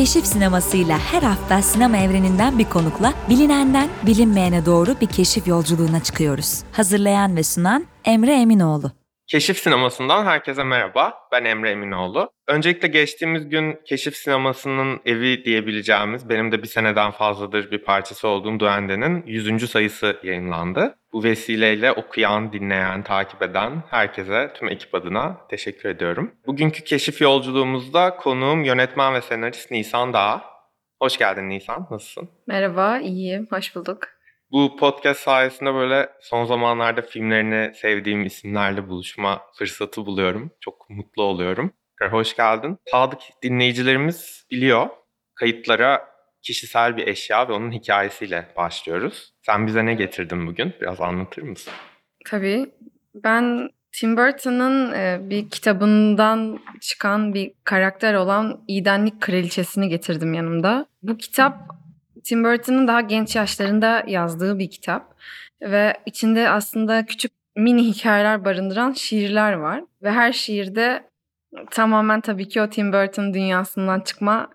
Keşif sinemasıyla her hafta sinema evreninden bir konukla bilinenden bilinmeyene doğru bir keşif yolculuğuna çıkıyoruz. Hazırlayan ve sunan Emre Eminoğlu. Keşif Sineması'ndan herkese merhaba. Ben Emre Eminoğlu. Öncelikle geçtiğimiz gün Keşif Sineması'nın evi diyebileceğimiz, benim de bir seneden fazladır bir parçası olduğum Duende'nin 100. sayısı yayınlandı. Bu vesileyle okuyan, dinleyen, takip eden herkese, tüm ekip adına teşekkür ediyorum. Bugünkü keşif yolculuğumuzda konuğum yönetmen ve senarist Nisan Dağ. Hoş geldin Nisan, nasılsın? Merhaba, iyiyim. Hoş bulduk. Bu podcast sayesinde böyle son zamanlarda filmlerini sevdiğim isimlerle buluşma fırsatı buluyorum. Çok mutlu oluyorum. Hoş geldin. Sadık dinleyicilerimiz biliyor. Kayıtlara kişisel bir eşya ve onun hikayesiyle başlıyoruz. Sen bize ne getirdin bugün? Biraz anlatır mısın? Tabii. Ben Tim Burton'ın e, bir kitabından çıkan bir karakter olan İdenlik Kraliçesini getirdim yanımda. Bu kitap Tim Burton'ın daha genç yaşlarında yazdığı bir kitap ve içinde aslında küçük mini hikayeler barındıran şiirler var ve her şiirde tamamen tabii ki o Tim Burton dünyasından çıkma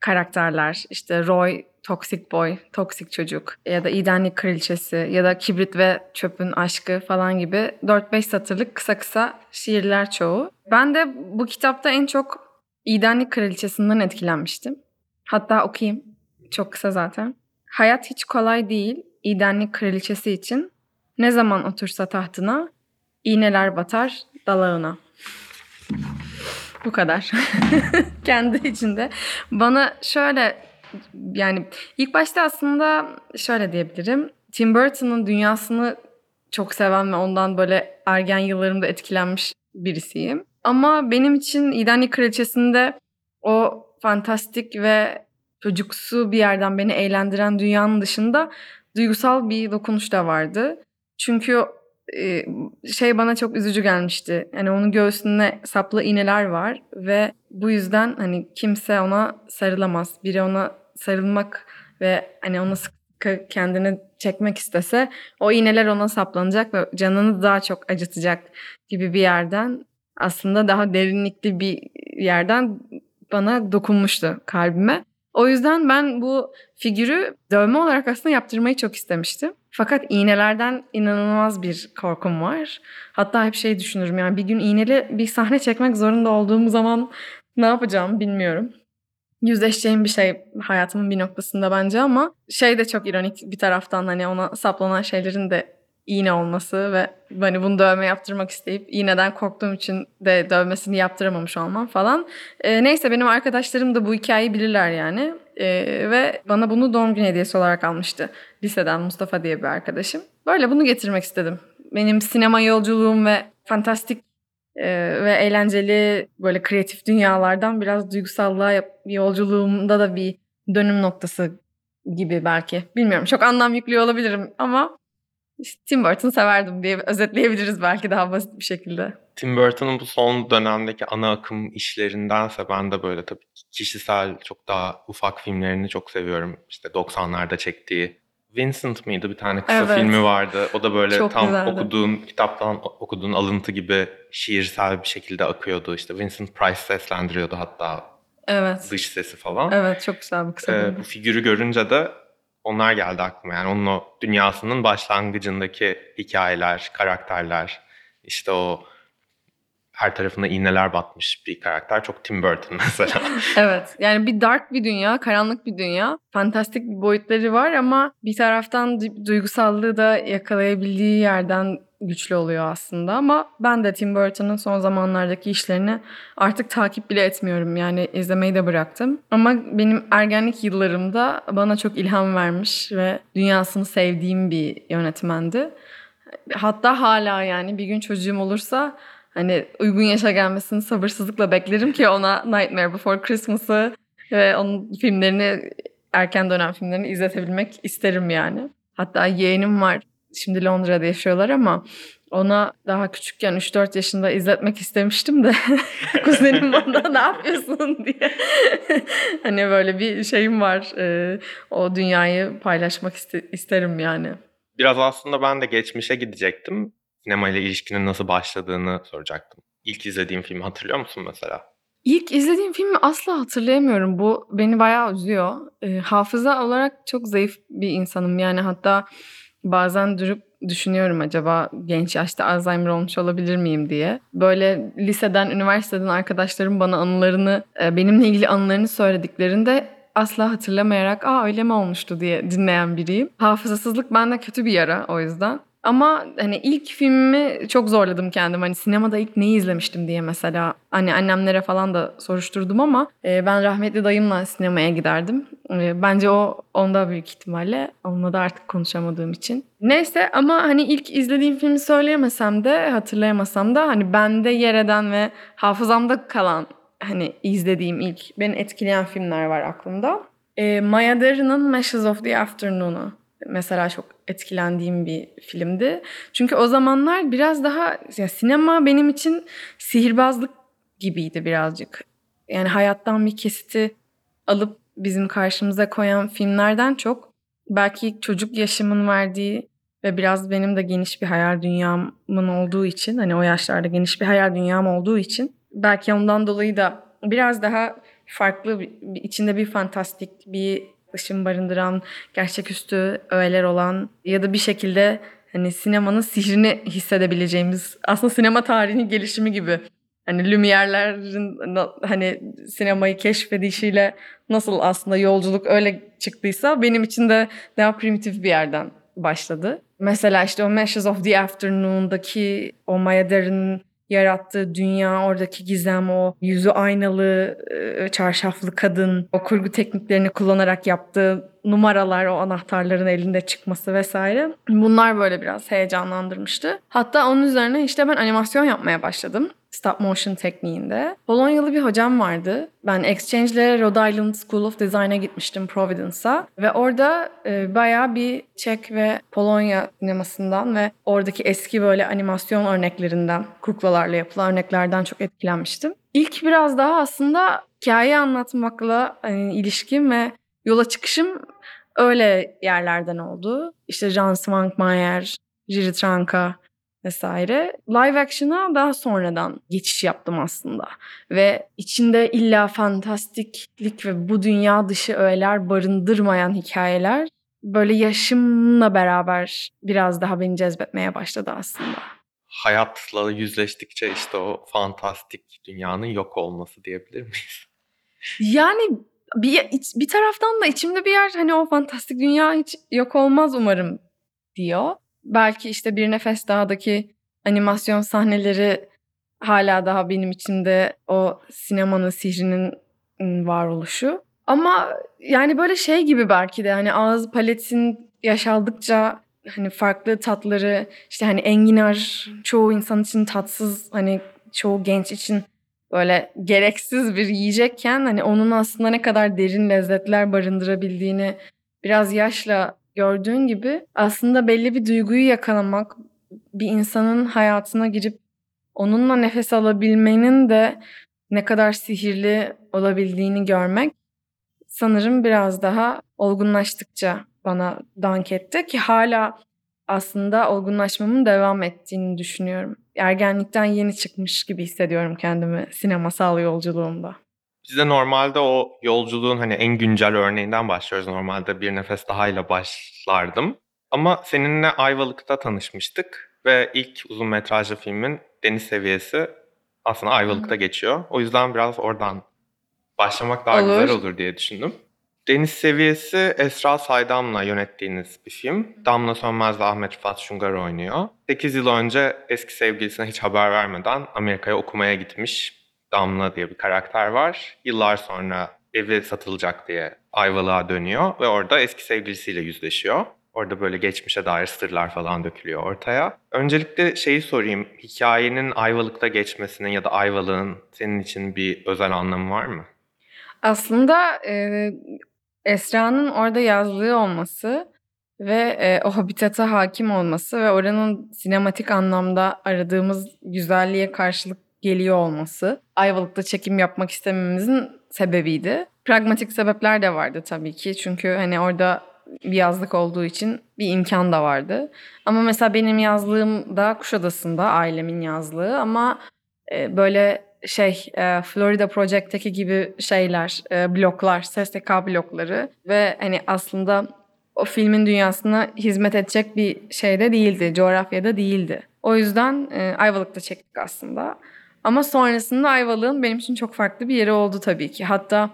karakterler işte Roy Toxic Boy, Toksik Çocuk ya da İdenlik Kraliçesi ya da Kibrit ve Çöpün Aşkı falan gibi 4-5 satırlık kısa kısa şiirler çoğu. Ben de bu kitapta en çok İdenlik Kraliçesinden etkilenmiştim. Hatta okuyayım. Çok kısa zaten. Hayat hiç kolay değil İdenlik kraliçesi için. Ne zaman otursa tahtına, iğneler batar dalağına. Bu kadar. Kendi içinde. Bana şöyle yani ilk başta aslında şöyle diyebilirim. Tim Burton'ın dünyasını çok seven ve ondan böyle ergen yıllarımda etkilenmiş birisiyim. Ama benim için İdenlik Kraliçesi'nde o fantastik ve çocuksu bir yerden beni eğlendiren dünyanın dışında duygusal bir dokunuş da vardı. Çünkü e, şey bana çok üzücü gelmişti. Yani onun göğsünde saplı iğneler var ve bu yüzden hani kimse ona sarılamaz. Biri ona sarılmak ve hani ona sıkı kendini çekmek istese o iğneler ona saplanacak ve canını daha çok acıtacak gibi bir yerden aslında daha derinlikli bir yerden bana dokunmuştu kalbime. O yüzden ben bu figürü dövme olarak aslında yaptırmayı çok istemiştim. Fakat iğnelerden inanılmaz bir korkum var. Hatta hep şey düşünürüm yani bir gün iğneli bir sahne çekmek zorunda olduğum zaman ne yapacağım bilmiyorum. Yüzleşeceğim bir şey hayatımın bir noktasında bence ama şey de çok ironik bir taraftan hani ona saplanan şeylerin de iğne olması ve hani bunu dövme yaptırmak isteyip iğneden korktuğum için de dövmesini yaptıramamış olmam falan. E, neyse benim arkadaşlarım da bu hikayeyi bilirler yani. E, ve bana bunu doğum günü hediyesi olarak almıştı. Liseden Mustafa diye bir arkadaşım. Böyle bunu getirmek istedim. Benim sinema yolculuğum ve fantastik e, ve eğlenceli böyle kreatif dünyalardan biraz duygusallığa yolculuğumda da bir dönüm noktası gibi belki. Bilmiyorum çok anlam yüklüyor olabilirim ama Tim Burton severdim diye özetleyebiliriz belki daha basit bir şekilde. Tim Burton'un bu son dönemdeki ana akım işlerindense ben de böyle tabii kişisel çok daha ufak filmlerini çok seviyorum. İşte 90'larda çektiği Vincent mıydı bir tane kısa evet. filmi vardı. O da böyle çok tam güzeldi. okuduğun kitaptan okuduğun alıntı gibi şiirsel bir şekilde akıyordu. İşte Vincent Price seslendiriyordu hatta. Evet. Dış sesi falan. Evet çok güzel bir kısa ee, Bu figürü görünce de onlar geldi aklıma. Yani onun o dünyasının başlangıcındaki hikayeler, karakterler, işte o her tarafına iğneler batmış bir karakter. Çok Tim Burton mesela. evet. Yani bir dark bir dünya, karanlık bir dünya. Fantastik bir boyutları var ama bir taraftan duygusallığı da yakalayabildiği yerden güçlü oluyor aslında ama ben de Tim Burton'ın son zamanlardaki işlerini artık takip bile etmiyorum. Yani izlemeyi de bıraktım. Ama benim ergenlik yıllarımda bana çok ilham vermiş ve dünyasını sevdiğim bir yönetmendi. Hatta hala yani bir gün çocuğum olursa hani uygun yaşa gelmesini sabırsızlıkla beklerim ki ona Nightmare Before Christmas'ı ve onun filmlerini erken dönem filmlerini izletebilmek isterim yani. Hatta yeğenim var Şimdi Londra'da yaşıyorlar ama ona daha küçükken 3-4 yaşında izletmek istemiştim de kuzenim bana ne yapıyorsun diye. hani böyle bir şeyim var. Ee, o dünyayı paylaşmak iste- isterim yani. Biraz aslında ben de geçmişe gidecektim. Sinema ile ilişkinin nasıl başladığını soracaktım. İlk izlediğim filmi hatırlıyor musun mesela? İlk izlediğim filmi asla hatırlayamıyorum. Bu beni bayağı üzüyor. E, hafıza olarak çok zayıf bir insanım. Yani hatta bazen durup düşünüyorum acaba genç yaşta Alzheimer olmuş olabilir miyim diye. Böyle liseden, üniversiteden arkadaşlarım bana anılarını, e, benimle ilgili anılarını söylediklerinde asla hatırlamayarak aa öyle mi olmuştu diye dinleyen biriyim. Hafızasızlık bende kötü bir yara o yüzden. Ama hani ilk filmimi çok zorladım kendim. Hani sinemada ilk neyi izlemiştim diye mesela. Hani annemlere falan da soruşturdum ama e, ben rahmetli dayımla sinemaya giderdim. E, bence o onda büyük ihtimalle. Onunla da artık konuşamadığım için. Neyse ama hani ilk izlediğim filmi söyleyemesem de hatırlayamasam da hani bende yer eden ve hafızamda kalan hani izlediğim ilk beni etkileyen filmler var aklımda. E, Maya Deren'ın Meshes of the Afternoon'u mesela çok etkilendiğim bir filmdi. Çünkü o zamanlar biraz daha ya sinema benim için sihirbazlık gibiydi birazcık. Yani hayattan bir kesiti alıp bizim karşımıza koyan filmlerden çok belki çocuk yaşımın verdiği ve biraz benim de geniş bir hayal dünyamın olduğu için hani o yaşlarda geniş bir hayal dünyam olduğu için belki ondan dolayı da biraz daha farklı içinde bir fantastik bir ışın barındıran, gerçeküstü öğeler olan ya da bir şekilde hani sinemanın sihrini hissedebileceğimiz aslında sinema tarihinin gelişimi gibi. Hani Lumière'lerin hani sinemayı keşfedişiyle nasıl aslında yolculuk öyle çıktıysa benim için de daha primitif bir yerden başladı. Mesela işte o Meshes of the Afternoon'daki o Maya Deren'in yarattığı dünya, oradaki gizem, o yüzü aynalı, çarşaflı kadın, o kurgu tekniklerini kullanarak yaptığı numaralar, o anahtarların elinde çıkması vesaire. Bunlar böyle biraz heyecanlandırmıştı. Hatta onun üzerine işte ben animasyon yapmaya başladım stop motion tekniğinde. Polonyalı bir hocam vardı. Ben exchange Rhode Island School of Design'a gitmiştim Providence'a. Ve orada e, bayağı bir Çek ve Polonya sinemasından ve oradaki eski böyle animasyon örneklerinden, kuklalarla yapılan örneklerden çok etkilenmiştim. İlk biraz daha aslında hikaye anlatmakla hani, ilişkim ve yola çıkışım öyle yerlerden oldu. İşte Jan Svankmajer, Jiri Tranka, vesaire. Live action'a daha sonradan geçiş yaptım aslında. Ve içinde illa fantastiklik ve bu dünya dışı öğeler barındırmayan hikayeler böyle yaşımla beraber biraz daha beni cezbetmeye başladı aslında. Hayatla yüzleştikçe işte o fantastik dünyanın yok olması diyebilir miyiz? Yani bir, bir taraftan da içimde bir yer hani o fantastik dünya hiç yok olmaz umarım diyor belki işte Bir Nefes Dağ'daki animasyon sahneleri hala daha benim içimde o sinemanın sihrinin varoluşu. Ama yani böyle şey gibi belki de hani ağız paletin yaşaldıkça hani farklı tatları işte hani enginar çoğu insan için tatsız hani çoğu genç için böyle gereksiz bir yiyecekken hani onun aslında ne kadar derin lezzetler barındırabildiğini biraz yaşla gördüğün gibi aslında belli bir duyguyu yakalamak, bir insanın hayatına girip onunla nefes alabilmenin de ne kadar sihirli olabildiğini görmek sanırım biraz daha olgunlaştıkça bana dank etti ki hala aslında olgunlaşmamın devam ettiğini düşünüyorum. Ergenlikten yeni çıkmış gibi hissediyorum kendimi sinemasal yolculuğumda. Biz de normalde o yolculuğun hani en güncel örneğinden başlıyoruz. Normalde bir nefes daha ile başlardım. Ama seninle Ayvalık'ta tanışmıştık ve ilk uzun metrajlı filmin Deniz Seviyesi aslında Ayvalık'ta geçiyor. O yüzden biraz oradan başlamak daha olur. güzel olur diye düşündüm. Deniz Seviyesi Esra Saydam'la yönettiğiniz bir film. Damla Sönmez ve Ahmet Rıfat Şungar oynuyor. 8 yıl önce eski sevgilisine hiç haber vermeden Amerika'ya okumaya gitmiş Damla diye bir karakter var. Yıllar sonra evi satılacak diye Ayvalık'a dönüyor ve orada eski sevgilisiyle yüzleşiyor. Orada böyle geçmişe dair sırlar falan dökülüyor ortaya. Öncelikle şeyi sorayım. Hikayenin Ayvalık'ta geçmesinin ya da Ayvalık'ın senin için bir özel anlamı var mı? Aslında e, Esra'nın orada yazlığı olması ve e, o habitata hakim olması ve oranın sinematik anlamda aradığımız güzelliğe karşılık geliyor olması Ayvalık'ta çekim yapmak istememizin sebebiydi. Pragmatik sebepler de vardı tabii ki. Çünkü hani orada bir yazlık olduğu için bir imkan da vardı. Ama mesela benim yazlığım da Kuşadası'nda ailemin yazlığı ama e, böyle şey e, Florida Project'teki gibi şeyler, e, bloklar, SSK blokları ve hani aslında o filmin dünyasına hizmet edecek bir şeyde değildi, coğrafyada değildi. O yüzden Ayvalık'ta çektik aslında. Ama sonrasında Ayvalık'ın benim için çok farklı bir yeri oldu tabii ki. Hatta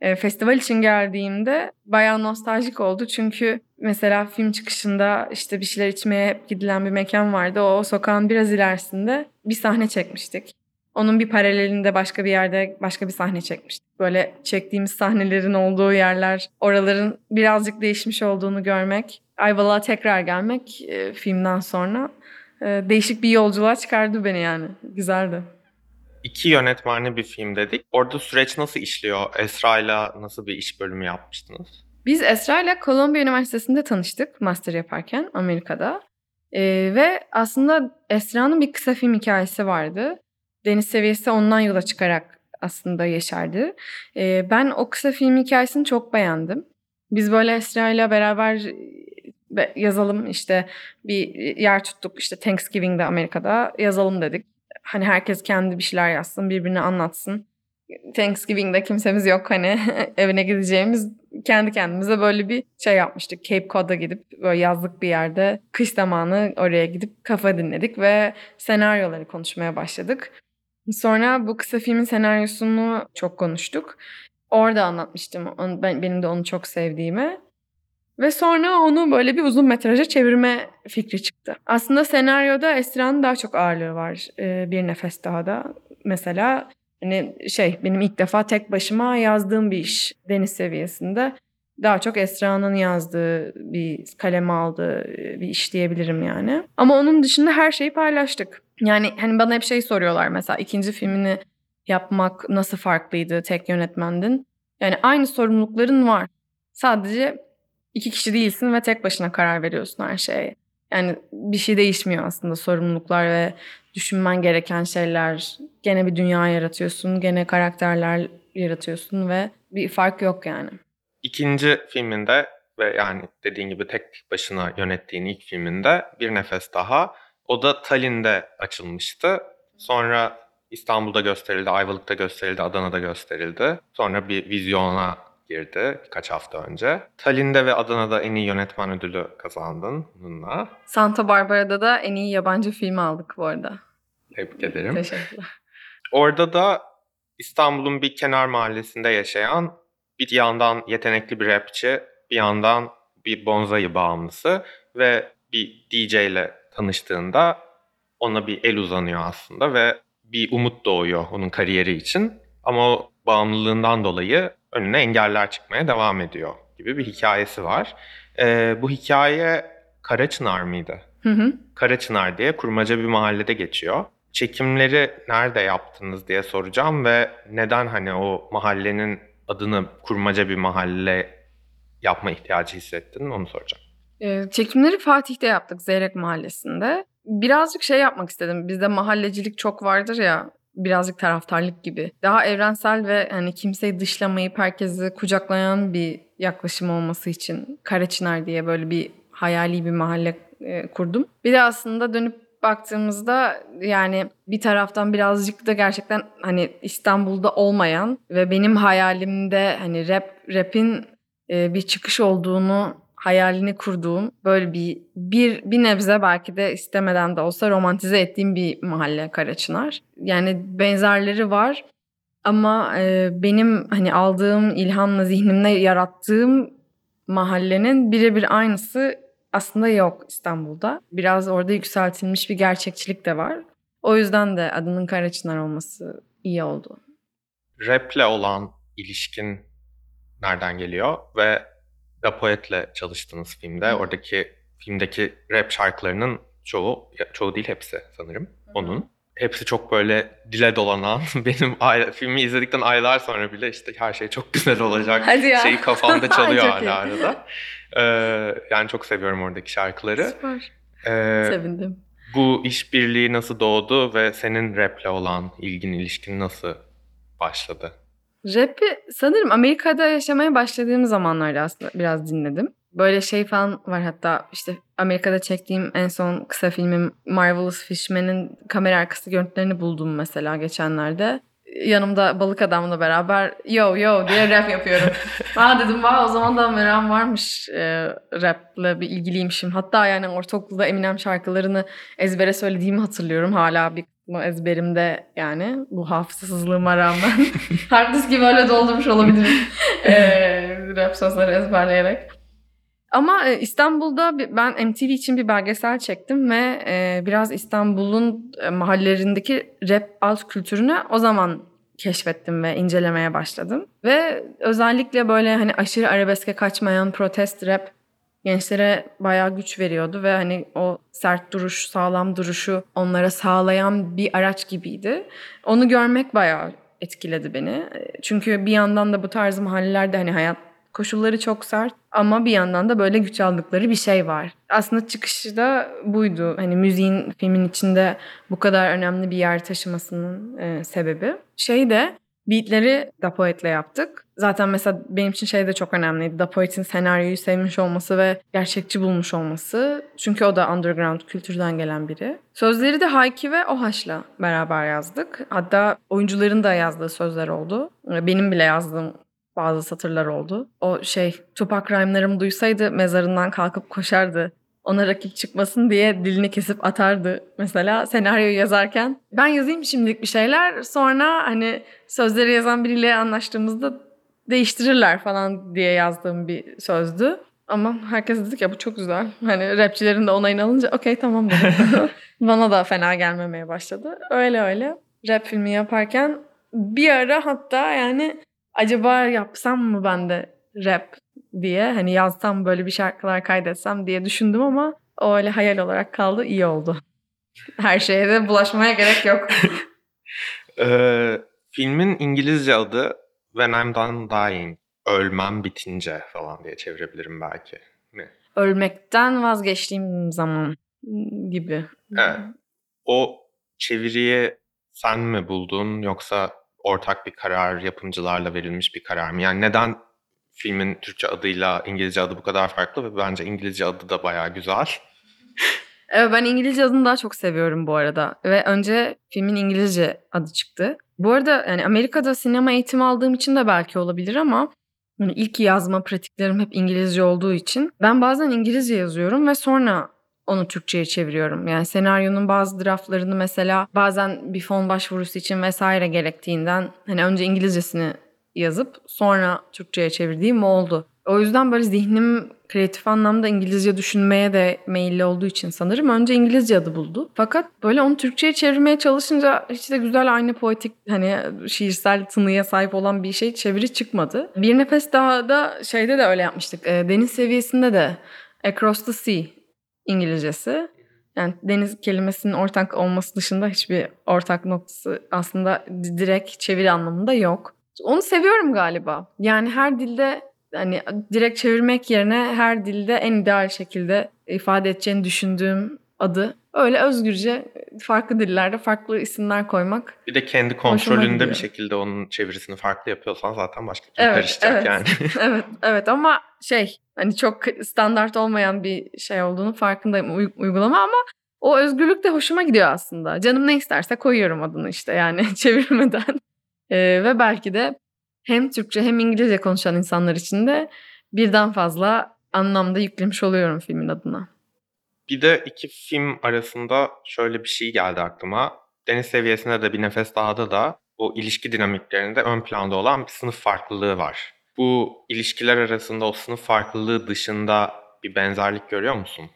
e, festival için geldiğimde bayağı nostaljik oldu. Çünkü mesela film çıkışında işte bir şeyler içmeye hep gidilen bir mekan vardı. O, o sokağın biraz ilerisinde bir sahne çekmiştik. Onun bir paralelinde başka bir yerde başka bir sahne çekmiştik. Böyle çektiğimiz sahnelerin olduğu yerler, oraların birazcık değişmiş olduğunu görmek, Ayvalık'a tekrar gelmek e, filmden sonra e, değişik bir yolculuğa çıkardı beni yani. Güzeldi. İki yönetmenli bir film dedik. Orada süreç nasıl işliyor? Esra'yla nasıl bir iş bölümü yapmıştınız? Biz Esra ile Columbia Üniversitesi'nde tanıştık master yaparken Amerika'da. Ee, ve aslında Esra'nın bir kısa film hikayesi vardı. Deniz seviyesi ondan yola çıkarak aslında yeşerdi. Ee, ben o kısa film hikayesini çok beğendim. Biz böyle Esra ile beraber e, yazalım işte bir yer tuttuk işte Thanksgiving'de Amerika'da yazalım dedik. Hani herkes kendi bir şeyler yazsın, birbirine anlatsın. Thanksgiving'de kimsemiz yok hani evine gideceğimiz kendi kendimize böyle bir şey yapmıştık. Cape Cod'a gidip böyle yazlık bir yerde kış zamanı oraya gidip kafa dinledik ve senaryoları konuşmaya başladık. Sonra bu kısa filmin senaryosunu çok konuştuk. Orada anlatmıştım ben, benim de onu çok sevdiğimi. Ve sonra onu böyle bir uzun metraja çevirme fikri çıktı. Aslında senaryoda Esra'nın daha çok ağırlığı var ee, bir nefes daha da. Mesela hani şey benim ilk defa tek başıma yazdığım bir iş deniz seviyesinde. Daha çok Esra'nın yazdığı bir kaleme aldığı bir iş diyebilirim yani. Ama onun dışında her şeyi paylaştık. Yani hani bana hep şey soruyorlar mesela ikinci filmini yapmak nasıl farklıydı tek yönetmendin? Yani aynı sorumlulukların var. Sadece iki kişi değilsin ve tek başına karar veriyorsun her şeye. Yani bir şey değişmiyor aslında sorumluluklar ve düşünmen gereken şeyler. Gene bir dünya yaratıyorsun, gene karakterler yaratıyorsun ve bir fark yok yani. İkinci filminde ve yani dediğin gibi tek başına yönettiğin ilk filminde Bir Nefes Daha. O da Tallinn'de açılmıştı. Sonra İstanbul'da gösterildi, Ayvalık'ta gösterildi, Adana'da gösterildi. Sonra bir vizyona girdi birkaç hafta önce. Tallinn'de ve Adana'da en iyi yönetmen ödülü kazandın bununla. Santa Barbara'da da en iyi yabancı film aldık bu arada. Tebrik ederim. Teşekkürler. Orada da İstanbul'un bir kenar mahallesinde yaşayan bir yandan yetenekli bir rapçi, bir yandan bir bonsai bağımlısı ve bir DJ ile tanıştığında ona bir el uzanıyor aslında ve bir umut doğuyor onun kariyeri için. Ama o bağımlılığından dolayı önüne engeller çıkmaya devam ediyor gibi bir hikayesi var. Ee, bu hikaye Karaçınar mıydı? Hı hı. Karaçınar diye kurmaca bir mahallede geçiyor. Çekimleri nerede yaptınız diye soracağım ve neden hani o mahallenin adını kurmaca bir mahalle yapma ihtiyacı hissettin onu soracağım. Ee, çekimleri Fatih'te yaptık Zeyrek Mahallesi'nde. Birazcık şey yapmak istedim. Bizde mahallecilik çok vardır ya birazcık taraftarlık gibi. Daha evrensel ve hani kimseyi dışlamayıp herkesi kucaklayan bir yaklaşım olması için Karaçınar diye böyle bir hayali bir mahalle e, kurdum. Bir de aslında dönüp baktığımızda yani bir taraftan birazcık da gerçekten hani İstanbul'da olmayan ve benim hayalimde hani rap rap'in e, bir çıkış olduğunu hayalini kurduğum böyle bir bir bir nebze belki de istemeden de olsa romantize ettiğim bir mahalle Karaçınar. Yani benzerleri var ama e, benim hani aldığım ilhamla zihnimde yarattığım mahallenin birebir aynısı aslında yok İstanbul'da. Biraz orada yükseltilmiş bir gerçekçilik de var. O yüzden de adının Karaçınar olması iyi oldu. Rap'le olan ilişkin nereden geliyor ve Da Poet'le çalıştığınız filmde oradaki filmdeki rap şarkılarının çoğu, çoğu değil hepsi sanırım onun. Hepsi çok böyle dile dolanan, benim ay- filmi izledikten aylar sonra bile işte her şey çok güzel olacak Hadi ya. şeyi kafamda çalıyor hala arada. Ee, yani çok seviyorum oradaki şarkıları. Süper. Ee, Sevindim. bu işbirliği nasıl doğdu ve senin rap'le olan ilgin, ilişkin nasıl başladı? Rap'i sanırım Amerika'da yaşamaya başladığım zamanlarda aslında biraz dinledim. Böyle şey falan var hatta işte Amerika'da çektiğim en son kısa filmim Marvelous Fishman'in kamera arkası görüntülerini buldum mesela geçenlerde. yanımda balık adamla beraber yo yo diye rap yapıyorum. Aa dedim vay o zaman da meram varmış e, raple bir ilgiliymişim. Hatta yani ortaokulda Eminem şarkılarını ezbere söylediğimi hatırlıyorum. Hala bir kısmı ezberimde yani bu hafızasızlığıma rağmen. Hard diski böyle doldurmuş olabilirim. e, rap sözleri ezberleyerek. Ama e, İstanbul'da ben MTV için bir belgesel çektim ve e, biraz İstanbul'un e, mahallelerindeki rap alt kültürünü o zaman keşfettim ve incelemeye başladım. Ve özellikle böyle hani aşırı arabeske kaçmayan protest rap gençlere bayağı güç veriyordu ve hani o sert duruş, sağlam duruşu onlara sağlayan bir araç gibiydi. Onu görmek bayağı etkiledi beni. Çünkü bir yandan da bu tarz mahallelerde hani hayat koşulları çok sert ama bir yandan da böyle güç aldıkları bir şey var. Aslında çıkışı da buydu. Hani müziğin filmin içinde bu kadar önemli bir yer taşımasının e, sebebi. Şey de beatleri Da Poet'le yaptık. Zaten mesela benim için şey de çok önemliydi. Da Poet'in senaryoyu sevmiş olması ve gerçekçi bulmuş olması. Çünkü o da underground kültürden gelen biri. Sözleri de Hayki ve Ohaş'la beraber yazdık. Hatta oyuncuların da yazdığı sözler oldu. Benim bile yazdığım bazı satırlar oldu. O şey Tupac rhyme'larımı duysaydı mezarından kalkıp koşardı. Ona rakip çıkmasın diye dilini kesip atardı mesela senaryoyu yazarken. Ben yazayım şimdilik bir şeyler sonra hani sözleri yazan biriyle anlaştığımızda değiştirirler falan diye yazdığım bir sözdü. Ama herkes dedi ki ya bu çok güzel. Hani rapçilerin de onayını alınca okey tamam dedim. Bana da fena gelmemeye başladı. Öyle öyle rap filmi yaparken bir ara hatta yani acaba yapsam mı ben de rap diye hani yazsam böyle bir şarkılar kaydetsem diye düşündüm ama o öyle hayal olarak kaldı iyi oldu. Her şeye de bulaşmaya gerek yok. Ee, filmin İngilizce adı When I'm Done Dying. Ölmem bitince falan diye çevirebilirim belki. Ne? Ölmekten vazgeçtiğim zaman gibi. Evet. O çeviriyi sen mi buldun yoksa ortak bir karar yapımcılarla verilmiş bir karar mı? Yani neden filmin Türkçe adıyla İngilizce adı bu kadar farklı ve bence İngilizce adı da bayağı güzel. Ben İngilizce adını daha çok seviyorum bu arada. Ve önce filmin İngilizce adı çıktı. Bu arada yani Amerika'da sinema eğitimi aldığım için de belki olabilir ama hani ilk yazma pratiklerim hep İngilizce olduğu için ben bazen İngilizce yazıyorum ve sonra onu Türkçe'ye çeviriyorum. Yani senaryonun bazı draftlarını mesela bazen bir fon başvurusu için vesaire gerektiğinden hani önce İngilizcesini yazıp sonra Türkçe'ye çevirdiğim oldu. O yüzden böyle zihnim kreatif anlamda İngilizce düşünmeye de meyilli olduğu için sanırım önce İngilizce adı buldu. Fakat böyle onu Türkçe'ye çevirmeye çalışınca hiç de güzel aynı poetik hani şiirsel tınıya sahip olan bir şey çeviri çıkmadı. Bir nefes daha da şeyde de öyle yapmıştık. E, Deniz seviyesinde de Across the Sea İngilizcesi. Yani deniz kelimesinin ortak olması dışında hiçbir ortak noktası aslında direkt çeviri anlamında yok. Onu seviyorum galiba. Yani her dilde hani direkt çevirmek yerine her dilde en ideal şekilde ifade edeceğini düşündüğüm adı. Öyle özgürce farklı dillerde farklı isimler koymak. Bir de kendi kontrolünde bir şekilde onun çevirisini farklı yapıyorsan zaten başka bir Evet, karışacak evet. yani. evet, evet ama şey hani çok standart olmayan bir şey olduğunu farkındayım uy- uygulama ama o özgürlük de hoşuma gidiyor aslında. Canım ne isterse koyuyorum adını işte yani çevirmeden. Ee, ve belki de hem Türkçe hem İngilizce konuşan insanlar için de birden fazla anlamda yüklemiş oluyorum filmin adına. Bir de iki film arasında şöyle bir şey geldi aklıma. Deniz seviyesinde de bir nefes dahada da o ilişki dinamiklerinde ön planda olan bir sınıf farklılığı var. Bu ilişkiler arasında o sınıf farklılığı dışında bir benzerlik görüyor musun?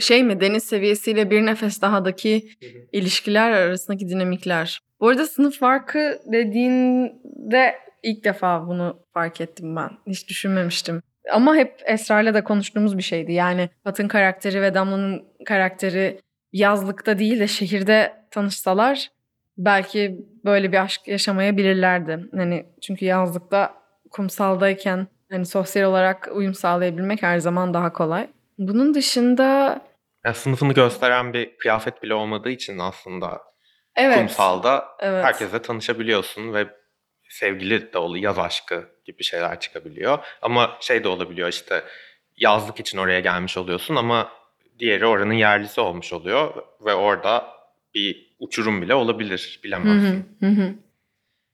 Şey mi deniz seviyesiyle bir nefes dahadaki ilişkiler arasındaki dinamikler. Bu arada sınıf farkı dediğinde ilk defa bunu fark ettim ben. Hiç düşünmemiştim. Ama hep Esra'yla da konuştuğumuz bir şeydi. Yani Pat'ın karakteri ve Damla'nın karakteri yazlıkta değil de şehirde tanışsalar belki böyle bir aşk yaşamayabilirlerdi. Hani çünkü yazlıkta kumsaldayken hani sosyal olarak uyum sağlayabilmek her zaman daha kolay. Bunun dışında Yani sınıfını gösteren bir kıyafet bile olmadığı için aslında evet. kumsalda Evet. herkesle tanışabiliyorsun ve sevgili de oluyor, yaz aşkı gibi şeyler çıkabiliyor. Ama şey de olabiliyor işte yazlık için oraya gelmiş oluyorsun ama diğeri oranın yerlisi olmuş oluyor ve orada bir uçurum bile olabilir bilemezsin. hı, hı hı.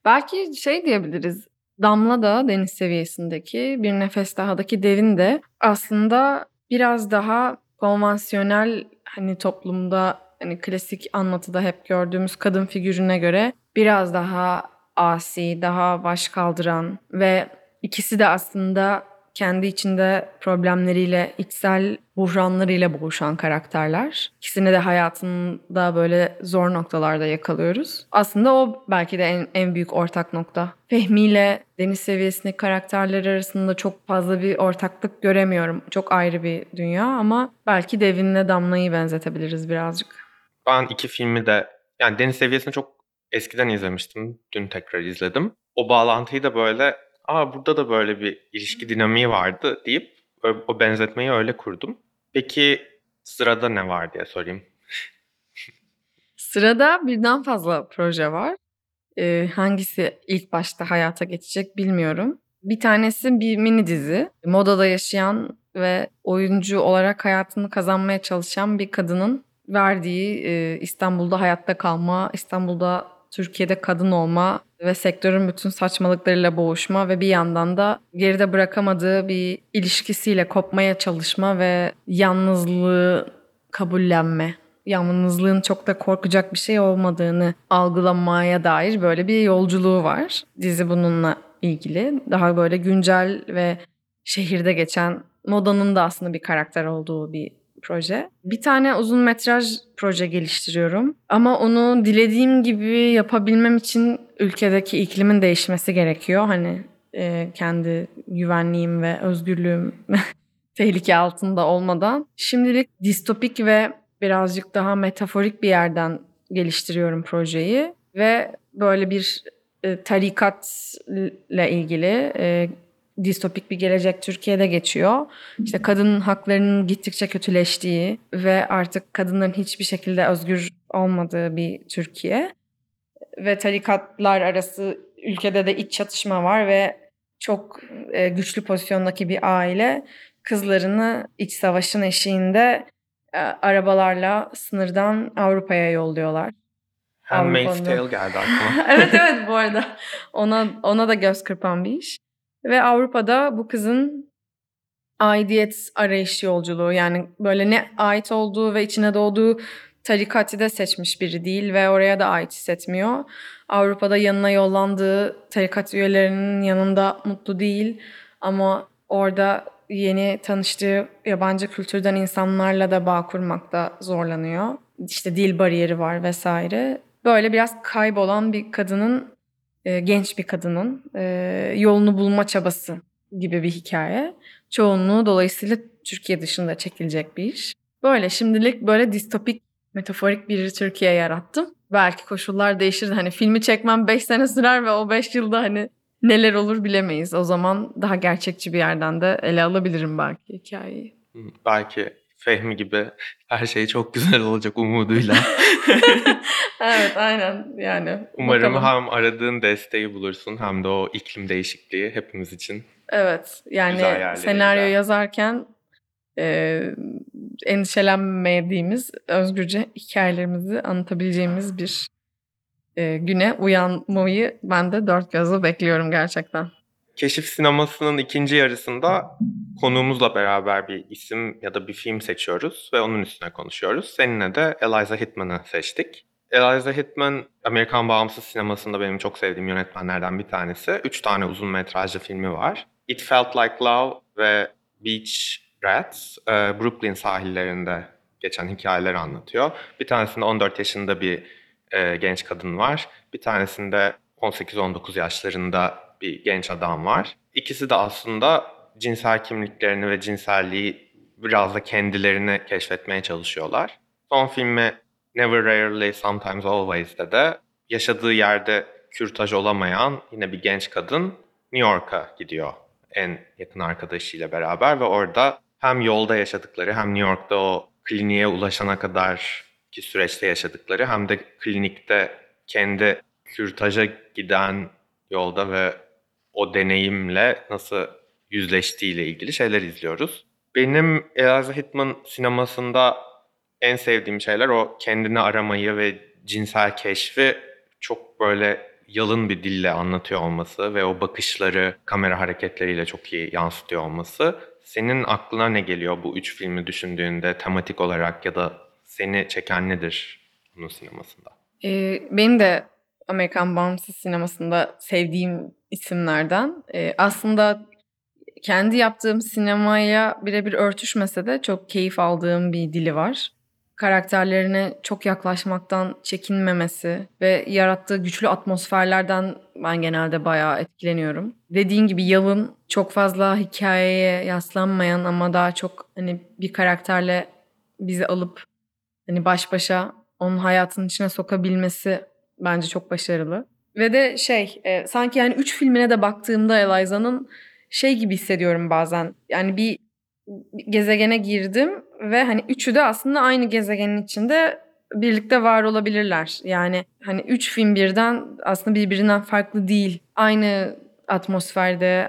Belki şey diyebiliriz. Damla da deniz seviyesindeki bir nefes dahadaki devin de aslında biraz daha konvansiyonel hani toplumda hani klasik anlatıda hep gördüğümüz kadın figürüne göre biraz daha asi, daha baş kaldıran ve ikisi de aslında kendi içinde problemleriyle, içsel buhranlarıyla boğuşan karakterler. İkisini de hayatında böyle zor noktalarda yakalıyoruz. Aslında o belki de en, en büyük ortak nokta. Fehmi ile deniz seviyesindeki karakterler arasında çok fazla bir ortaklık göremiyorum. Çok ayrı bir dünya ama belki Devin'le Damla'yı benzetebiliriz birazcık. Ben iki filmi de yani deniz seviyesini çok eskiden izlemiştim. Dün tekrar izledim. O bağlantıyı da böyle aa burada da böyle bir ilişki dinamiği vardı deyip o benzetmeyi öyle kurdum. Peki sırada ne var diye sorayım. Sırada birden fazla proje var. Ee, hangisi ilk başta hayata geçecek bilmiyorum. Bir tanesi bir mini dizi. Modada yaşayan ve oyuncu olarak hayatını kazanmaya çalışan bir kadının verdiği e, İstanbul'da hayatta kalma, İstanbul'da Türkiye'de kadın olma ve sektörün bütün saçmalıklarıyla boğuşma ve bir yandan da geride bırakamadığı bir ilişkisiyle kopmaya çalışma ve yalnızlığı kabullenme. Yalnızlığın çok da korkacak bir şey olmadığını algılamaya dair böyle bir yolculuğu var. Dizi bununla ilgili. Daha böyle güncel ve şehirde geçen modanın da aslında bir karakter olduğu bir proje. Bir tane uzun metraj proje geliştiriyorum. Ama onu dilediğim gibi yapabilmem için ülkedeki iklimin değişmesi gerekiyor. Hani e, kendi güvenliğim ve özgürlüğüm tehlike altında olmadan. Şimdilik distopik ve birazcık daha metaforik bir yerden geliştiriyorum projeyi. Ve böyle bir e, tarikatla ilgili e, distopik bir gelecek Türkiye'de geçiyor. İşte kadın haklarının gittikçe kötüleştiği ve artık kadınların hiçbir şekilde özgür olmadığı bir Türkiye. Ve tarikatlar arası ülkede de iç çatışma var ve çok e, güçlü pozisyondaki bir aile kızlarını iç savaşın eşiğinde e, arabalarla sınırdan Avrupa'ya yolluyorlar. Handmaid's Tale geldi aklıma. evet evet bu arada ona ona da göz kırpan bir iş. Ve Avrupa'da bu kızın aidiyet arayış yolculuğu yani böyle ne ait olduğu ve içine doğduğu tarikatı da seçmiş biri değil ve oraya da ait hissetmiyor. Avrupa'da yanına yollandığı tarikat üyelerinin yanında mutlu değil ama orada yeni tanıştığı yabancı kültürden insanlarla da bağ kurmakta zorlanıyor. İşte dil bariyeri var vesaire. Böyle biraz kaybolan bir kadının e, genç bir kadının e, yolunu bulma çabası gibi bir hikaye. Çoğunluğu dolayısıyla Türkiye dışında çekilecek bir iş. Böyle şimdilik böyle distopik, metaforik bir Türkiye yarattım. Belki koşullar değişir. Hani filmi çekmem 5 sene sürer ve o 5 yılda hani neler olur bilemeyiz. O zaman daha gerçekçi bir yerden de ele alabilirim belki hikayeyi. Belki Fehmi gibi her şey çok güzel olacak umuduyla. evet aynen yani. Umarım bakalım. hem aradığın desteği bulursun hem de o iklim değişikliği hepimiz için. Evet yani senaryo yazarken e, endişelenmediğimiz özgürce hikayelerimizi anlatabileceğimiz bir e, güne uyanmayı ben de dört gözle bekliyorum gerçekten. Keşif sinemasının ikinci yarısında konuğumuzla beraber bir isim ya da bir film seçiyoruz ve onun üstüne konuşuyoruz. Seninle de Eliza Hittman'ı seçtik. Eliza Hittman, Amerikan bağımsız sinemasında benim çok sevdiğim yönetmenlerden bir tanesi. Üç tane uzun metrajlı filmi var. It Felt Like Love ve Beach Rats, e, Brooklyn sahillerinde geçen hikayeleri anlatıyor. Bir tanesinde 14 yaşında bir e, genç kadın var. Bir tanesinde 18-19 yaşlarında bir genç adam var. İkisi de aslında cinsel kimliklerini ve cinselliği biraz da kendilerini keşfetmeye çalışıyorlar. Son filmi Never Rarely Sometimes Always'te de yaşadığı yerde kürtaj olamayan yine bir genç kadın New York'a gidiyor en yakın arkadaşıyla beraber ve orada hem yolda yaşadıkları hem New York'ta o kliniğe ulaşana kadar ki süreçte yaşadıkları hem de klinikte kendi kürtaja giden yolda ve o deneyimle nasıl yüzleştiğiyle ilgili şeyler izliyoruz. Benim Eliza Hittman sinemasında en sevdiğim şeyler o kendini aramayı ve cinsel keşfi çok böyle yalın bir dille anlatıyor olması ve o bakışları kamera hareketleriyle çok iyi yansıtıyor olması senin aklına ne geliyor bu üç filmi düşündüğünde tematik olarak ya da seni çeken nedir bunun sinemasında? Ee, benim de Amerikan bağımsız sinemasında sevdiğim isimlerden. Ee, aslında kendi yaptığım sinemaya birebir örtüşmese de çok keyif aldığım bir dili var. Karakterlerine çok yaklaşmaktan çekinmemesi ve yarattığı güçlü atmosferlerden ben genelde bayağı etkileniyorum. Dediğin gibi Yalın çok fazla hikayeye yaslanmayan ama daha çok hani bir karakterle bizi alıp hani baş başa onun hayatının içine sokabilmesi bence çok başarılı. Ve de şey e, sanki yani üç filmine de baktığımda Eliza'nın şey gibi hissediyorum bazen. Yani bir gezegene girdim ve hani üçü de aslında aynı gezegenin içinde birlikte var olabilirler. Yani hani üç film birden aslında birbirinden farklı değil. Aynı atmosferde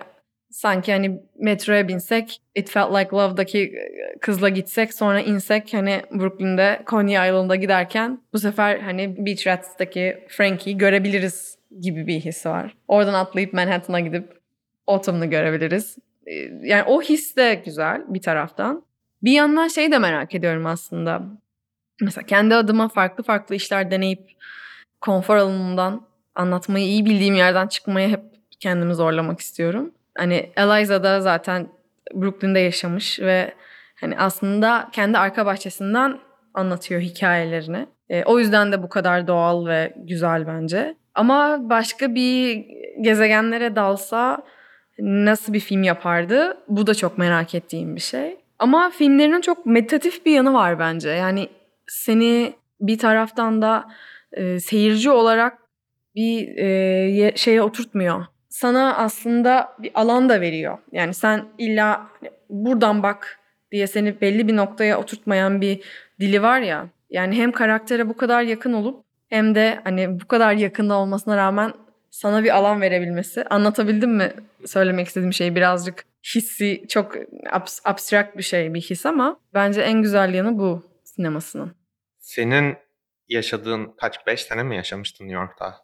sanki hani metroya binsek It Felt Like Love'daki kızla gitsek sonra insek hani Brooklyn'de Coney Island'a giderken bu sefer hani Beach Rats'taki Frankie'yi görebiliriz gibi bir his var. Oradan atlayıp Manhattan'a gidip Autumn'u görebiliriz. Ee, Yani o his de güzel bir taraftan. Bir yandan şey de merak ediyorum aslında. Mesela kendi adıma farklı farklı işler deneyip konfor alanımdan anlatmayı iyi bildiğim yerden çıkmaya hep kendimi zorlamak istiyorum. Hani Eliza da zaten Brooklyn'de yaşamış ve hani aslında kendi arka bahçesinden anlatıyor hikayelerini. E, o yüzden de bu kadar doğal ve güzel bence. Ama başka bir gezegenlere dalsa nasıl bir film yapardı? Bu da çok merak ettiğim bir şey. Ama filmlerinin çok meditatif bir yanı var bence. Yani seni bir taraftan da e, seyirci olarak bir e, ye- şeye oturtmuyor. Sana aslında bir alan da veriyor. Yani sen illa hani buradan bak diye seni belli bir noktaya oturtmayan bir dili var ya. Yani hem karaktere bu kadar yakın olup hem de hani bu kadar yakında olmasına rağmen sana bir alan verebilmesi. Anlatabildim mi söylemek istediğim şeyi birazcık hissi çok abs- abstrakt bir şey bir his ama bence en güzel yanı bu sinemasının. Senin yaşadığın kaç? Beş sene mi yaşamıştın New York'ta?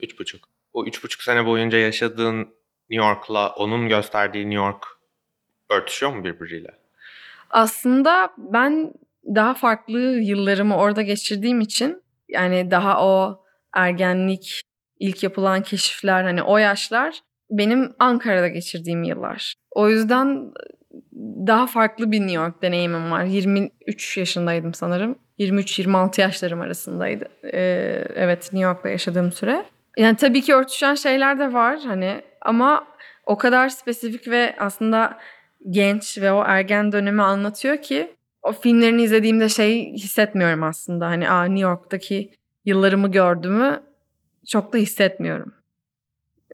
Üç buçuk. O üç buçuk sene boyunca yaşadığın New York'la onun gösterdiği New York örtüşüyor mu birbiriyle? Aslında ben daha farklı yıllarımı orada geçirdiğim için yani daha o ergenlik, ilk yapılan keşifler hani o yaşlar benim Ankara'da geçirdiğim yıllar. O yüzden daha farklı bir New York deneyimim var. 23 yaşındaydım sanırım. 23-26 yaşlarım arasındaydı. Ee, evet New York'ta yaşadığım süre. Yani tabii ki örtüşen şeyler de var hani ama o kadar spesifik ve aslında genç ve o ergen dönemi anlatıyor ki o filmlerini izlediğimde şey hissetmiyorum aslında. Hani Aa, New York'taki yıllarımı gördüğümü çok da hissetmiyorum.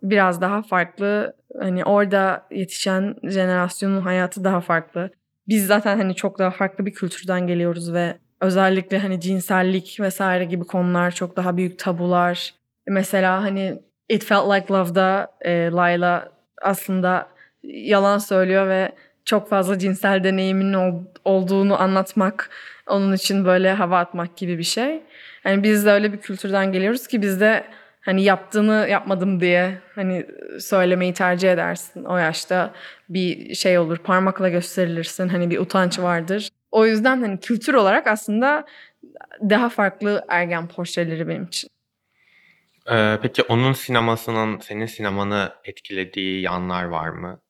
Biraz daha farklı hani orada yetişen jenerasyonun hayatı daha farklı. Biz zaten hani çok daha farklı bir kültürden geliyoruz ve özellikle hani cinsellik vesaire gibi konular çok daha büyük tabular. Mesela hani It Felt Like Love'da e, Layla aslında yalan söylüyor ve çok fazla cinsel deneyiminin ol- olduğunu anlatmak onun için böyle hava atmak gibi bir şey. Yani biz de öyle bir kültürden geliyoruz ki bizde hani yaptığını yapmadım diye hani söylemeyi tercih edersin. O yaşta bir şey olur parmakla gösterilirsin hani bir utanç vardır. O yüzden hani kültür olarak aslında daha farklı ergen portreleri benim için. Ee, peki onun sinemasının senin sinemanı etkilediği yanlar var mı?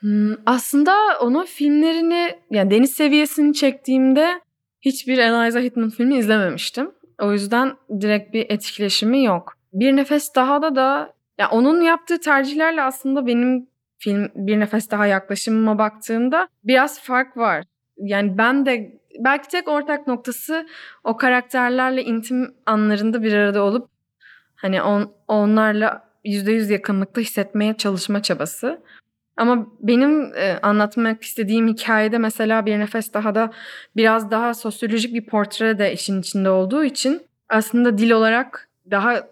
Hmm, aslında onun filmlerini yani deniz seviyesini çektiğimde hiçbir Eliza Hittman filmi izlememiştim. O yüzden direkt bir etkileşimi yok. Bir Nefes Daha'da da ya onun yaptığı tercihlerle aslında benim film Bir Nefes Daha yaklaşımıma baktığımda biraz fark var. Yani ben de belki tek ortak noktası o karakterlerle intim anlarında bir arada olup hani on, onlarla yüzde yüz yakınlıkta hissetmeye çalışma çabası. Ama benim e, anlatmak istediğim hikayede mesela bir nefes daha da biraz daha sosyolojik bir portre de işin içinde olduğu için aslında dil olarak daha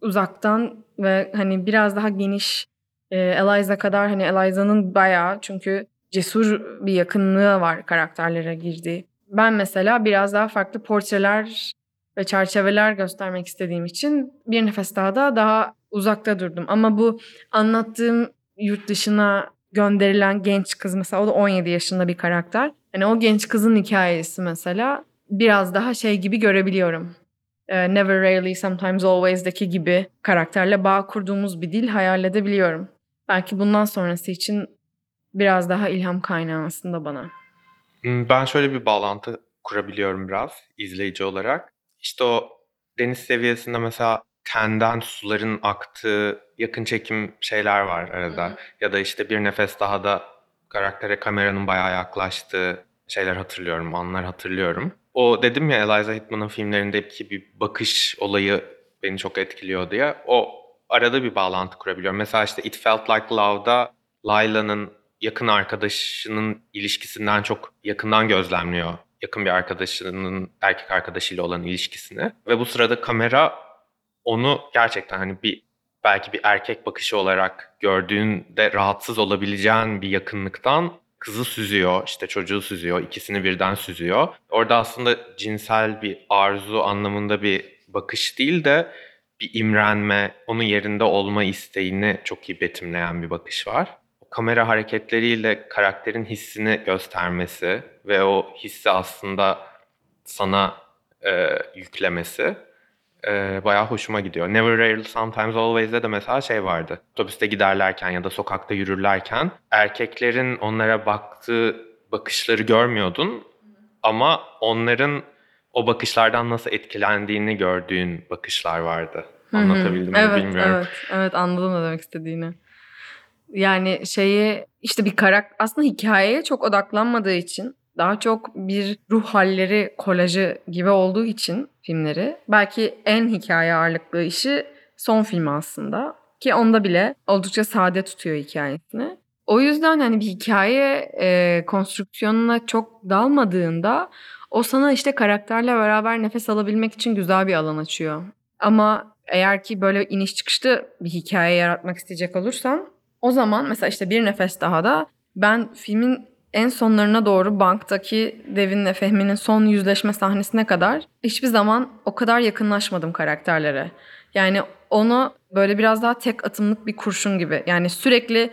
uzaktan ve hani biraz daha geniş e, Eliza kadar hani Eliza'nın bayağı çünkü cesur bir yakınlığı var karakterlere girdiği. Ben mesela biraz daha farklı portreler ve çerçeveler göstermek istediğim için bir nefes daha da daha uzakta durdum. Ama bu anlattığım yurt dışına gönderilen genç kız mesela o da 17 yaşında bir karakter. Hani o genç kızın hikayesi mesela biraz daha şey gibi görebiliyorum. Ee, Never Rarely Sometimes Always'daki gibi karakterle bağ kurduğumuz bir dil hayal edebiliyorum. Belki bundan sonrası için biraz daha ilham kaynağı aslında bana. Hmm, Ben şöyle bir bağlantı kurabiliyorum biraz izleyici olarak. İşte o deniz seviyesinde mesela tenden suların aktığı yakın çekim şeyler var arada. Hı hı. Ya da işte bir nefes daha da karaktere kameranın bayağı yaklaştığı şeyler hatırlıyorum, anlar hatırlıyorum. O dedim ya Eliza Hittman'ın filmlerindeki bir bakış olayı beni çok etkiliyor diye. O arada bir bağlantı kurabiliyorum. Mesela işte It Felt Like Love'da Layla'nın yakın arkadaşının ilişkisinden çok yakından gözlemliyor. Yakın bir arkadaşının erkek arkadaşıyla olan ilişkisini. Ve bu sırada kamera onu gerçekten hani bir belki bir erkek bakışı olarak gördüğünde rahatsız olabileceğin bir yakınlıktan kızı süzüyor, işte çocuğu süzüyor, ikisini birden süzüyor. Orada aslında cinsel bir arzu anlamında bir bakış değil de bir imrenme, onun yerinde olma isteğini çok iyi betimleyen bir bakış var. Kamera hareketleriyle karakterin hissini göstermesi ve o hissi aslında sana e, yüklemesi e, bayağı hoşuma gidiyor. Never Rarely Sometimes Always'de de mesela şey vardı. Otobüste giderlerken ya da sokakta yürürlerken erkeklerin onlara baktığı bakışları görmüyordun ama onların o bakışlardan nasıl etkilendiğini gördüğün bakışlar vardı. Anlatabildim mi evet, bilmiyorum. Evet, evet anladım ne demek istediğini. Yani şeyi işte bir karakter aslında hikayeye çok odaklanmadığı için daha çok bir ruh halleri kolajı gibi olduğu için filmleri belki en hikaye ağırlıklı işi son filmi aslında ki onda bile oldukça sade tutuyor hikayesini. O yüzden hani bir hikaye e, konstrüksiyonuna çok dalmadığında o sana işte karakterle beraber nefes alabilmek için güzel bir alan açıyor. Ama eğer ki böyle iniş çıkışlı bir hikaye yaratmak isteyecek olursan o zaman mesela işte bir nefes daha da ben filmin en sonlarına doğru banktaki Devin'le Fehmi'nin son yüzleşme sahnesine kadar hiçbir zaman o kadar yakınlaşmadım karakterlere. Yani onu böyle biraz daha tek atımlık bir kurşun gibi. Yani sürekli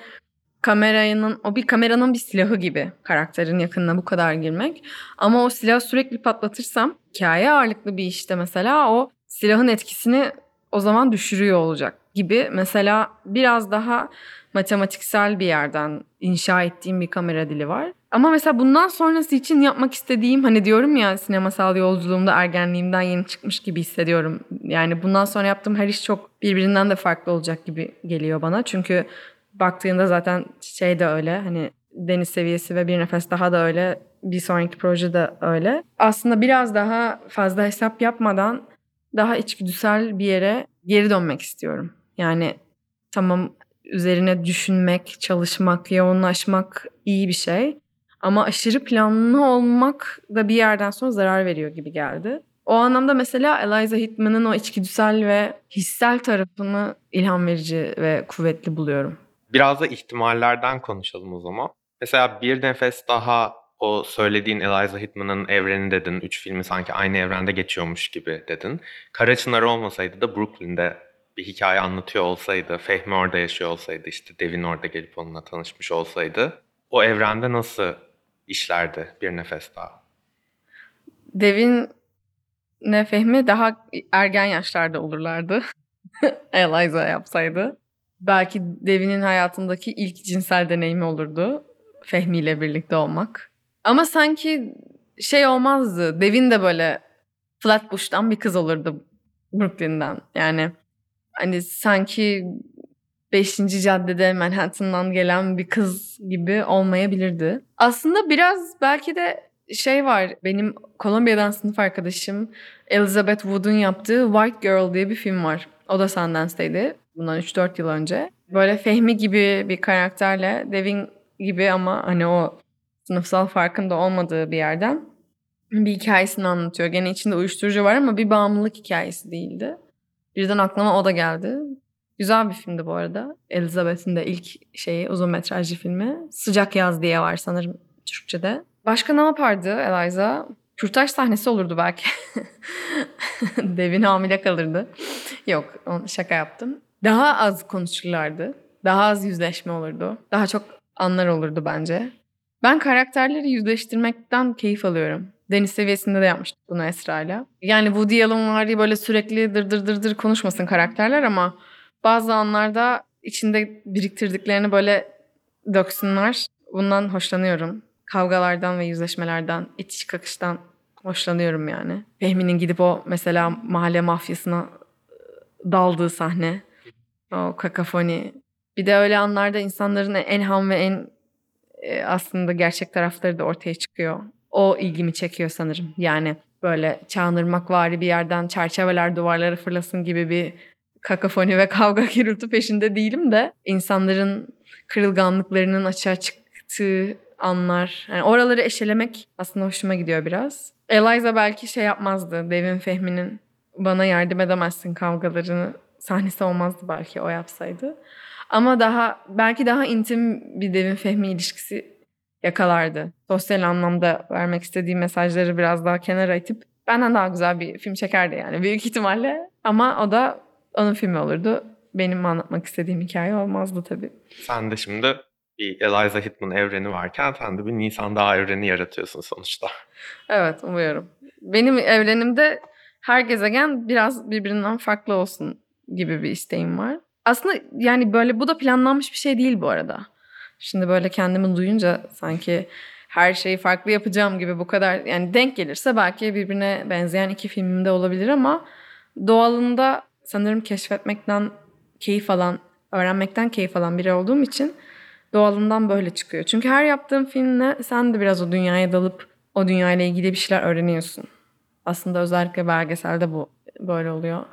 kameranın o bir kameranın bir silahı gibi karakterin yakınına bu kadar girmek. Ama o silahı sürekli patlatırsam hikaye ağırlıklı bir işte mesela o silahın etkisini o zaman düşürüyor olacak gibi. Mesela biraz daha matematiksel bir yerden inşa ettiğim bir kamera dili var. Ama mesela bundan sonrası için yapmak istediğim hani diyorum ya sinemasal yolculuğumda ergenliğimden yeni çıkmış gibi hissediyorum. Yani bundan sonra yaptığım her iş çok birbirinden de farklı olacak gibi geliyor bana. Çünkü baktığında zaten şey de öyle hani deniz seviyesi ve bir nefes daha da öyle bir sonraki proje de öyle. Aslında biraz daha fazla hesap yapmadan daha içgüdüsel bir yere geri dönmek istiyorum. Yani tamam üzerine düşünmek, çalışmak, yoğunlaşmak iyi bir şey. Ama aşırı planlı olmak da bir yerden sonra zarar veriyor gibi geldi. O anlamda mesela Eliza Hittman'ın o içgüdüsel ve hissel tarafını ilham verici ve kuvvetli buluyorum. Biraz da ihtimallerden konuşalım o zaman. Mesela bir nefes daha o söylediğin Eliza Hittman'ın evreni dedin. Üç filmi sanki aynı evrende geçiyormuş gibi dedin. Kara olmasaydı da Brooklyn'de bir hikaye anlatıyor olsaydı, Fehmi orada yaşıyor olsaydı, işte Devin orada gelip onunla tanışmış olsaydı o evrende nasıl işlerdi bir nefes daha? Devin ne Fehmi daha ergen yaşlarda olurlardı. Eliza yapsaydı. Belki Devin'in hayatındaki ilk cinsel deneyimi olurdu. Fehmi ile birlikte olmak. Ama sanki şey olmazdı. Devin de böyle Flatbush'tan bir kız olurdu Brooklyn'den. Yani hani sanki 5. caddede Manhattan'dan gelen bir kız gibi olmayabilirdi. Aslında biraz belki de şey var. Benim Kolombiya'dan sınıf arkadaşım Elizabeth Wood'un yaptığı White Girl diye bir film var. O da Sundance'deydi. Bundan 3-4 yıl önce. Böyle Fehmi gibi bir karakterle Devin gibi ama hani o sınıfsal farkın da olmadığı bir yerden bir hikayesini anlatıyor. Gene içinde uyuşturucu var ama bir bağımlılık hikayesi değildi. Birden aklıma o da geldi. Güzel bir filmdi bu arada. Elizabeth'in de ilk şeyi uzun metrajlı filmi. Sıcak Yaz diye var sanırım Türkçe'de. Başka ne yapardı Eliza? Kürtaj sahnesi olurdu belki. Devin hamile kalırdı. Yok şaka yaptım. daha az konuşurlardı. Daha az yüzleşme olurdu. Daha çok anlar olurdu bence. Ben karakterleri yüzleştirmekten keyif alıyorum. Deniz seviyesinde de yapmıştık bunu Esra'yla. Yani Woody Allen var ya böyle sürekli dır dır dır dır konuşmasın karakterler ama bazı anlarda içinde biriktirdiklerini böyle döksünler. Bundan hoşlanıyorum. Kavgalardan ve yüzleşmelerden, itiş kakıştan hoşlanıyorum yani. Fehmi'nin gidip o mesela mahalle mafyasına daldığı sahne. O kakafoni. Bir de öyle anlarda insanların en ham ve en e, aslında gerçek tarafları da ortaya çıkıyor. O ilgimi çekiyor sanırım. Yani böyle çağınırmak vari bir yerden çerçeveler duvarlara fırlasın gibi bir kakafoni ve kavga gürültü peşinde değilim de insanların kırılganlıklarının açığa çıktığı anlar. Yani oraları eşelemek aslında hoşuma gidiyor biraz. Eliza belki şey yapmazdı. Devin Fehmi'nin bana yardım edemezsin kavgalarını sahnesi olmazdı belki o yapsaydı. Ama daha belki daha intim bir Devin Fehmi ilişkisi yakalardı. Sosyal anlamda vermek istediği mesajları biraz daha kenara itip benden daha güzel bir film çekerdi yani büyük ihtimalle. Ama o da onun filmi olurdu. Benim anlatmak istediğim hikaye olmazdı tabii. Sen de şimdi bir Eliza Hittman evreni varken sen de bir Nisan Dağı evreni yaratıyorsun sonuçta. Evet umuyorum. Benim evrenimde her gezegen biraz birbirinden farklı olsun gibi bir isteğim var. Aslında yani böyle bu da planlanmış bir şey değil bu arada. Şimdi böyle kendimi duyunca sanki her şeyi farklı yapacağım gibi bu kadar yani denk gelirse belki birbirine benzeyen iki filmimde olabilir ama doğalında sanırım keşfetmekten keyif alan, öğrenmekten keyif alan biri olduğum için doğalından böyle çıkıyor. Çünkü her yaptığım filmle sen de biraz o dünyaya dalıp o dünyayla ilgili bir şeyler öğreniyorsun. Aslında özellikle belgeselde bu böyle oluyor.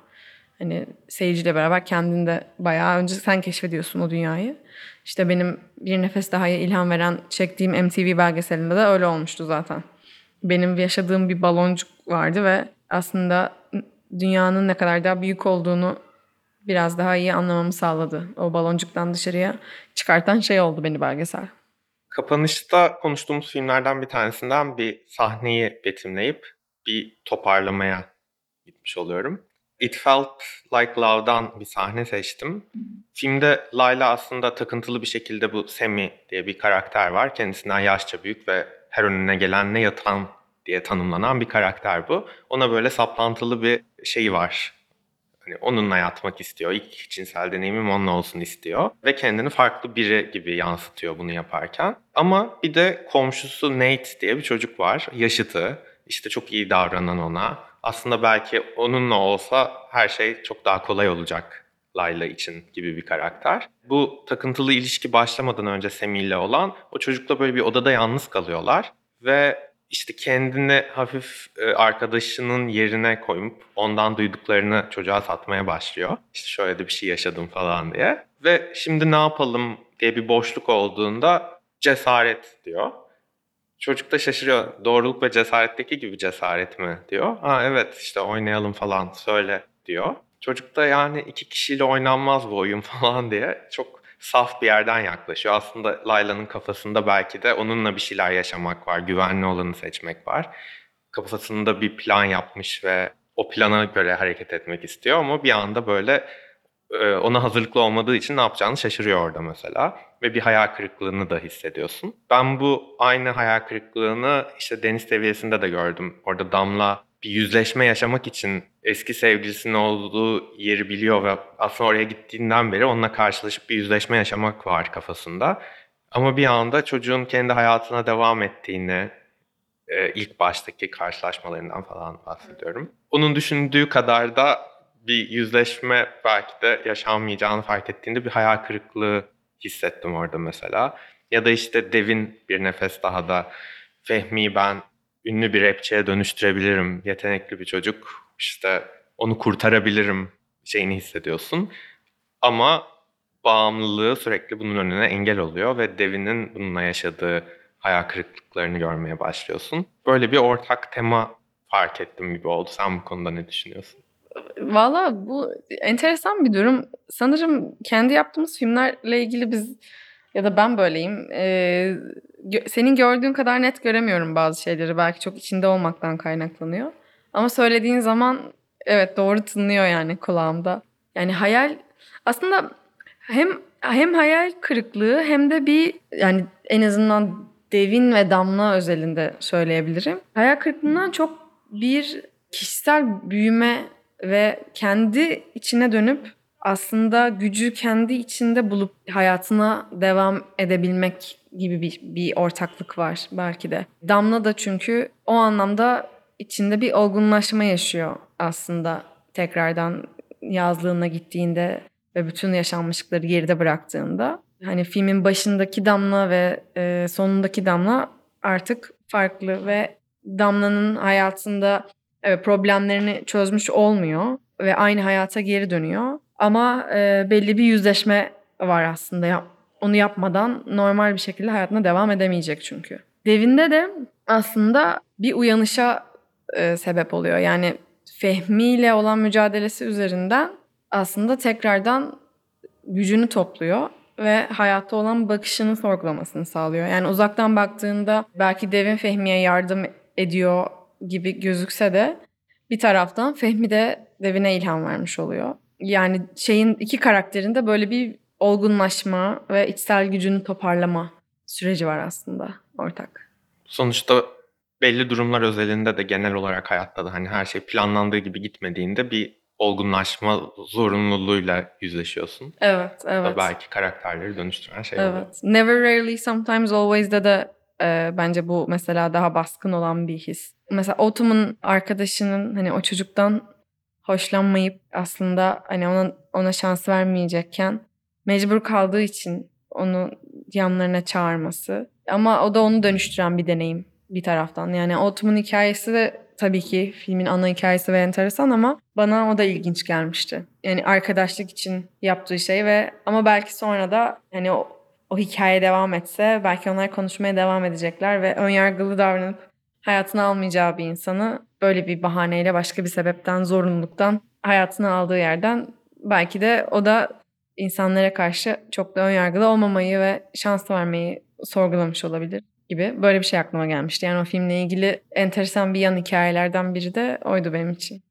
Hani seyirciyle beraber kendinde bayağı önce sen keşfediyorsun o dünyayı. İşte benim bir nefes daha ilham veren çektiğim MTV belgeselinde de öyle olmuştu zaten. Benim yaşadığım bir baloncuk vardı ve aslında dünyanın ne kadar daha büyük olduğunu biraz daha iyi anlamamı sağladı. O baloncuktan dışarıya çıkartan şey oldu beni belgesel. Kapanışta konuştuğumuz filmlerden bir tanesinden bir sahneyi betimleyip bir toparlamaya gitmiş oluyorum. It Felt Like Love'dan bir sahne seçtim. Filmde Layla aslında takıntılı bir şekilde bu Semi diye bir karakter var. Kendisinden yaşça büyük ve her önüne gelen ne yatan diye tanımlanan bir karakter bu. Ona böyle saplantılı bir şeyi var. Hani onunla yatmak istiyor. İlk cinsel deneyimim onunla olsun istiyor. Ve kendini farklı biri gibi yansıtıyor bunu yaparken. Ama bir de komşusu Nate diye bir çocuk var. Yaşıtı. İşte çok iyi davranan ona. Aslında belki onunla olsa her şey çok daha kolay olacak Layla için gibi bir karakter. Bu takıntılı ilişki başlamadan önce Semih ile olan o çocukla böyle bir odada yalnız kalıyorlar. Ve işte kendini hafif e, arkadaşının yerine koyup ondan duyduklarını çocuğa satmaya başlıyor. İşte şöyle de bir şey yaşadım falan diye. Ve şimdi ne yapalım diye bir boşluk olduğunda cesaret diyor. Çocuk da şaşırıyor. Doğruluk ve cesaretteki gibi cesaret mi diyor. Ha evet işte oynayalım falan söyle diyor. Çocuk da yani iki kişiyle oynanmaz bu oyun falan diye çok saf bir yerden yaklaşıyor. Aslında Layla'nın kafasında belki de onunla bir şeyler yaşamak var. Güvenli olanı seçmek var. Kafasında bir plan yapmış ve o plana göre hareket etmek istiyor ama bir anda böyle e, ona hazırlıklı olmadığı için ne yapacağını şaşırıyor orada mesela. Ve bir hayal kırıklığını da hissediyorsun. Ben bu aynı hayal kırıklığını işte deniz seviyesinde de gördüm. Orada Damla bir yüzleşme yaşamak için eski sevgilisinin olduğu yeri biliyor ve aslında oraya gittiğinden beri onunla karşılaşıp bir yüzleşme yaşamak var kafasında. Ama bir anda çocuğun kendi hayatına devam ettiğini, e, ilk baştaki karşılaşmalarından falan bahsediyorum. Onun düşündüğü kadar da bir yüzleşme belki de yaşanmayacağını fark ettiğinde bir hayal kırıklığı hissettim orada mesela. Ya da işte Devin bir nefes daha da Fehmi ben ünlü bir rapçiye dönüştürebilirim. Yetenekli bir çocuk. işte onu kurtarabilirim şeyini hissediyorsun. Ama bağımlılığı sürekli bunun önüne engel oluyor ve Devin'in bununla yaşadığı hayal kırıklıklarını görmeye başlıyorsun. Böyle bir ortak tema fark ettim gibi oldu. Sen bu konuda ne düşünüyorsun? Valla bu enteresan bir durum. Sanırım kendi yaptığımız filmlerle ilgili biz ya da ben böyleyim. Ee, senin gördüğün kadar net göremiyorum bazı şeyleri. Belki çok içinde olmaktan kaynaklanıyor. Ama söylediğin zaman evet doğru tınlıyor yani kulağımda. Yani hayal Aslında hem hem hayal kırıklığı hem de bir yani en azından Devin ve Damla özelinde söyleyebilirim. Hayal kırıklığından çok bir kişisel büyüme ve kendi içine dönüp aslında gücü kendi içinde bulup hayatına devam edebilmek gibi bir, bir ortaklık var belki de. Damla da çünkü o anlamda içinde bir olgunlaşma yaşıyor aslında tekrardan yazlığına gittiğinde ve bütün yaşanmışlıkları geride bıraktığında. Hani filmin başındaki Damla ve e, sonundaki Damla artık farklı ve Damla'nın hayatında evet, problemlerini çözmüş olmuyor ve aynı hayata geri dönüyor. Ama e, belli bir yüzleşme var aslında. Onu yapmadan normal bir şekilde hayatına devam edemeyecek çünkü. Devinde de aslında bir uyanışa e, sebep oluyor. Yani Fehmi ile olan mücadelesi üzerinden aslında tekrardan gücünü topluyor ve hayatta olan bakışını sorgulamasını sağlıyor. Yani uzaktan baktığında belki Devin Fehmi'ye yardım ediyor gibi gözükse de bir taraftan Fehmi de Devin'e ilham vermiş oluyor. Yani şeyin iki karakterinde böyle bir olgunlaşma ve içsel gücünü toparlama süreci var aslında ortak. Sonuçta belli durumlar özelinde de genel olarak hayatta da hani her şey planlandığı gibi gitmediğinde bir olgunlaşma zorunluluğuyla yüzleşiyorsun. Evet, Da evet. belki karakterleri dönüştüren şey oluyor. Evet. Never rarely sometimes always'de de e, bence bu mesela daha baskın olan bir his. Mesela Autumn'un arkadaşının hani o çocuktan hoşlanmayıp aslında hani ona ona şans vermeyecekken mecbur kaldığı için onu yanlarına çağırması. Ama o da onu dönüştüren bir deneyim bir taraftan. Yani Autumn'un hikayesi de tabii ki filmin ana hikayesi ve enteresan ama bana o da ilginç gelmişti. Yani arkadaşlık için yaptığı şey ve ama belki sonra da hani o, o hikaye devam etse belki onlar konuşmaya devam edecekler ve önyargılı davranıp hayatına almayacağı bir insanı böyle bir bahaneyle başka bir sebepten, zorunluluktan hayatına aldığı yerden belki de o da insanlara karşı çok da önyargılı olmamayı ve şans vermeyi sorgulamış olabilir gibi. Böyle bir şey aklıma gelmişti. Yani o filmle ilgili enteresan bir yan hikayelerden biri de oydu benim için.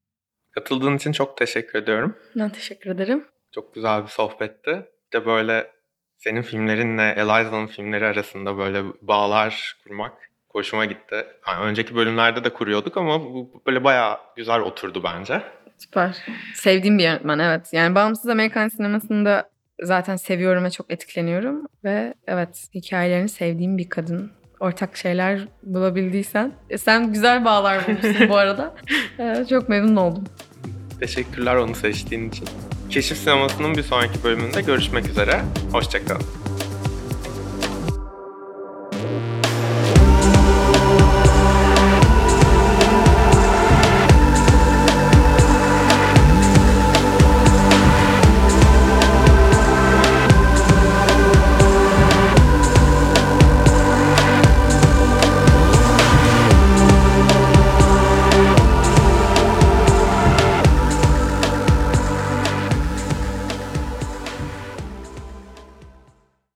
Katıldığın için çok teşekkür ediyorum. Ben teşekkür ederim. Çok güzel bir sohbetti. Bir de böyle senin filmlerinle Eliza'nın filmleri arasında böyle bağlar kurmak hoşuma gitti. Yani önceki bölümlerde de kuruyorduk ama bu böyle bayağı güzel oturdu bence. Süper. Sevdiğim bir yönetmen evet. Yani bağımsız Amerikan sinemasında zaten seviyorum ve çok etkileniyorum. Ve evet hikayelerini sevdiğim bir kadın. Ortak şeyler bulabildiysen. E, sen güzel bağlar bulmuşsun bu arada. Ee, çok memnun oldum. Teşekkürler onu seçtiğin için. Keşif Sineması'nın bir sonraki bölümünde görüşmek üzere. Hoşçakalın.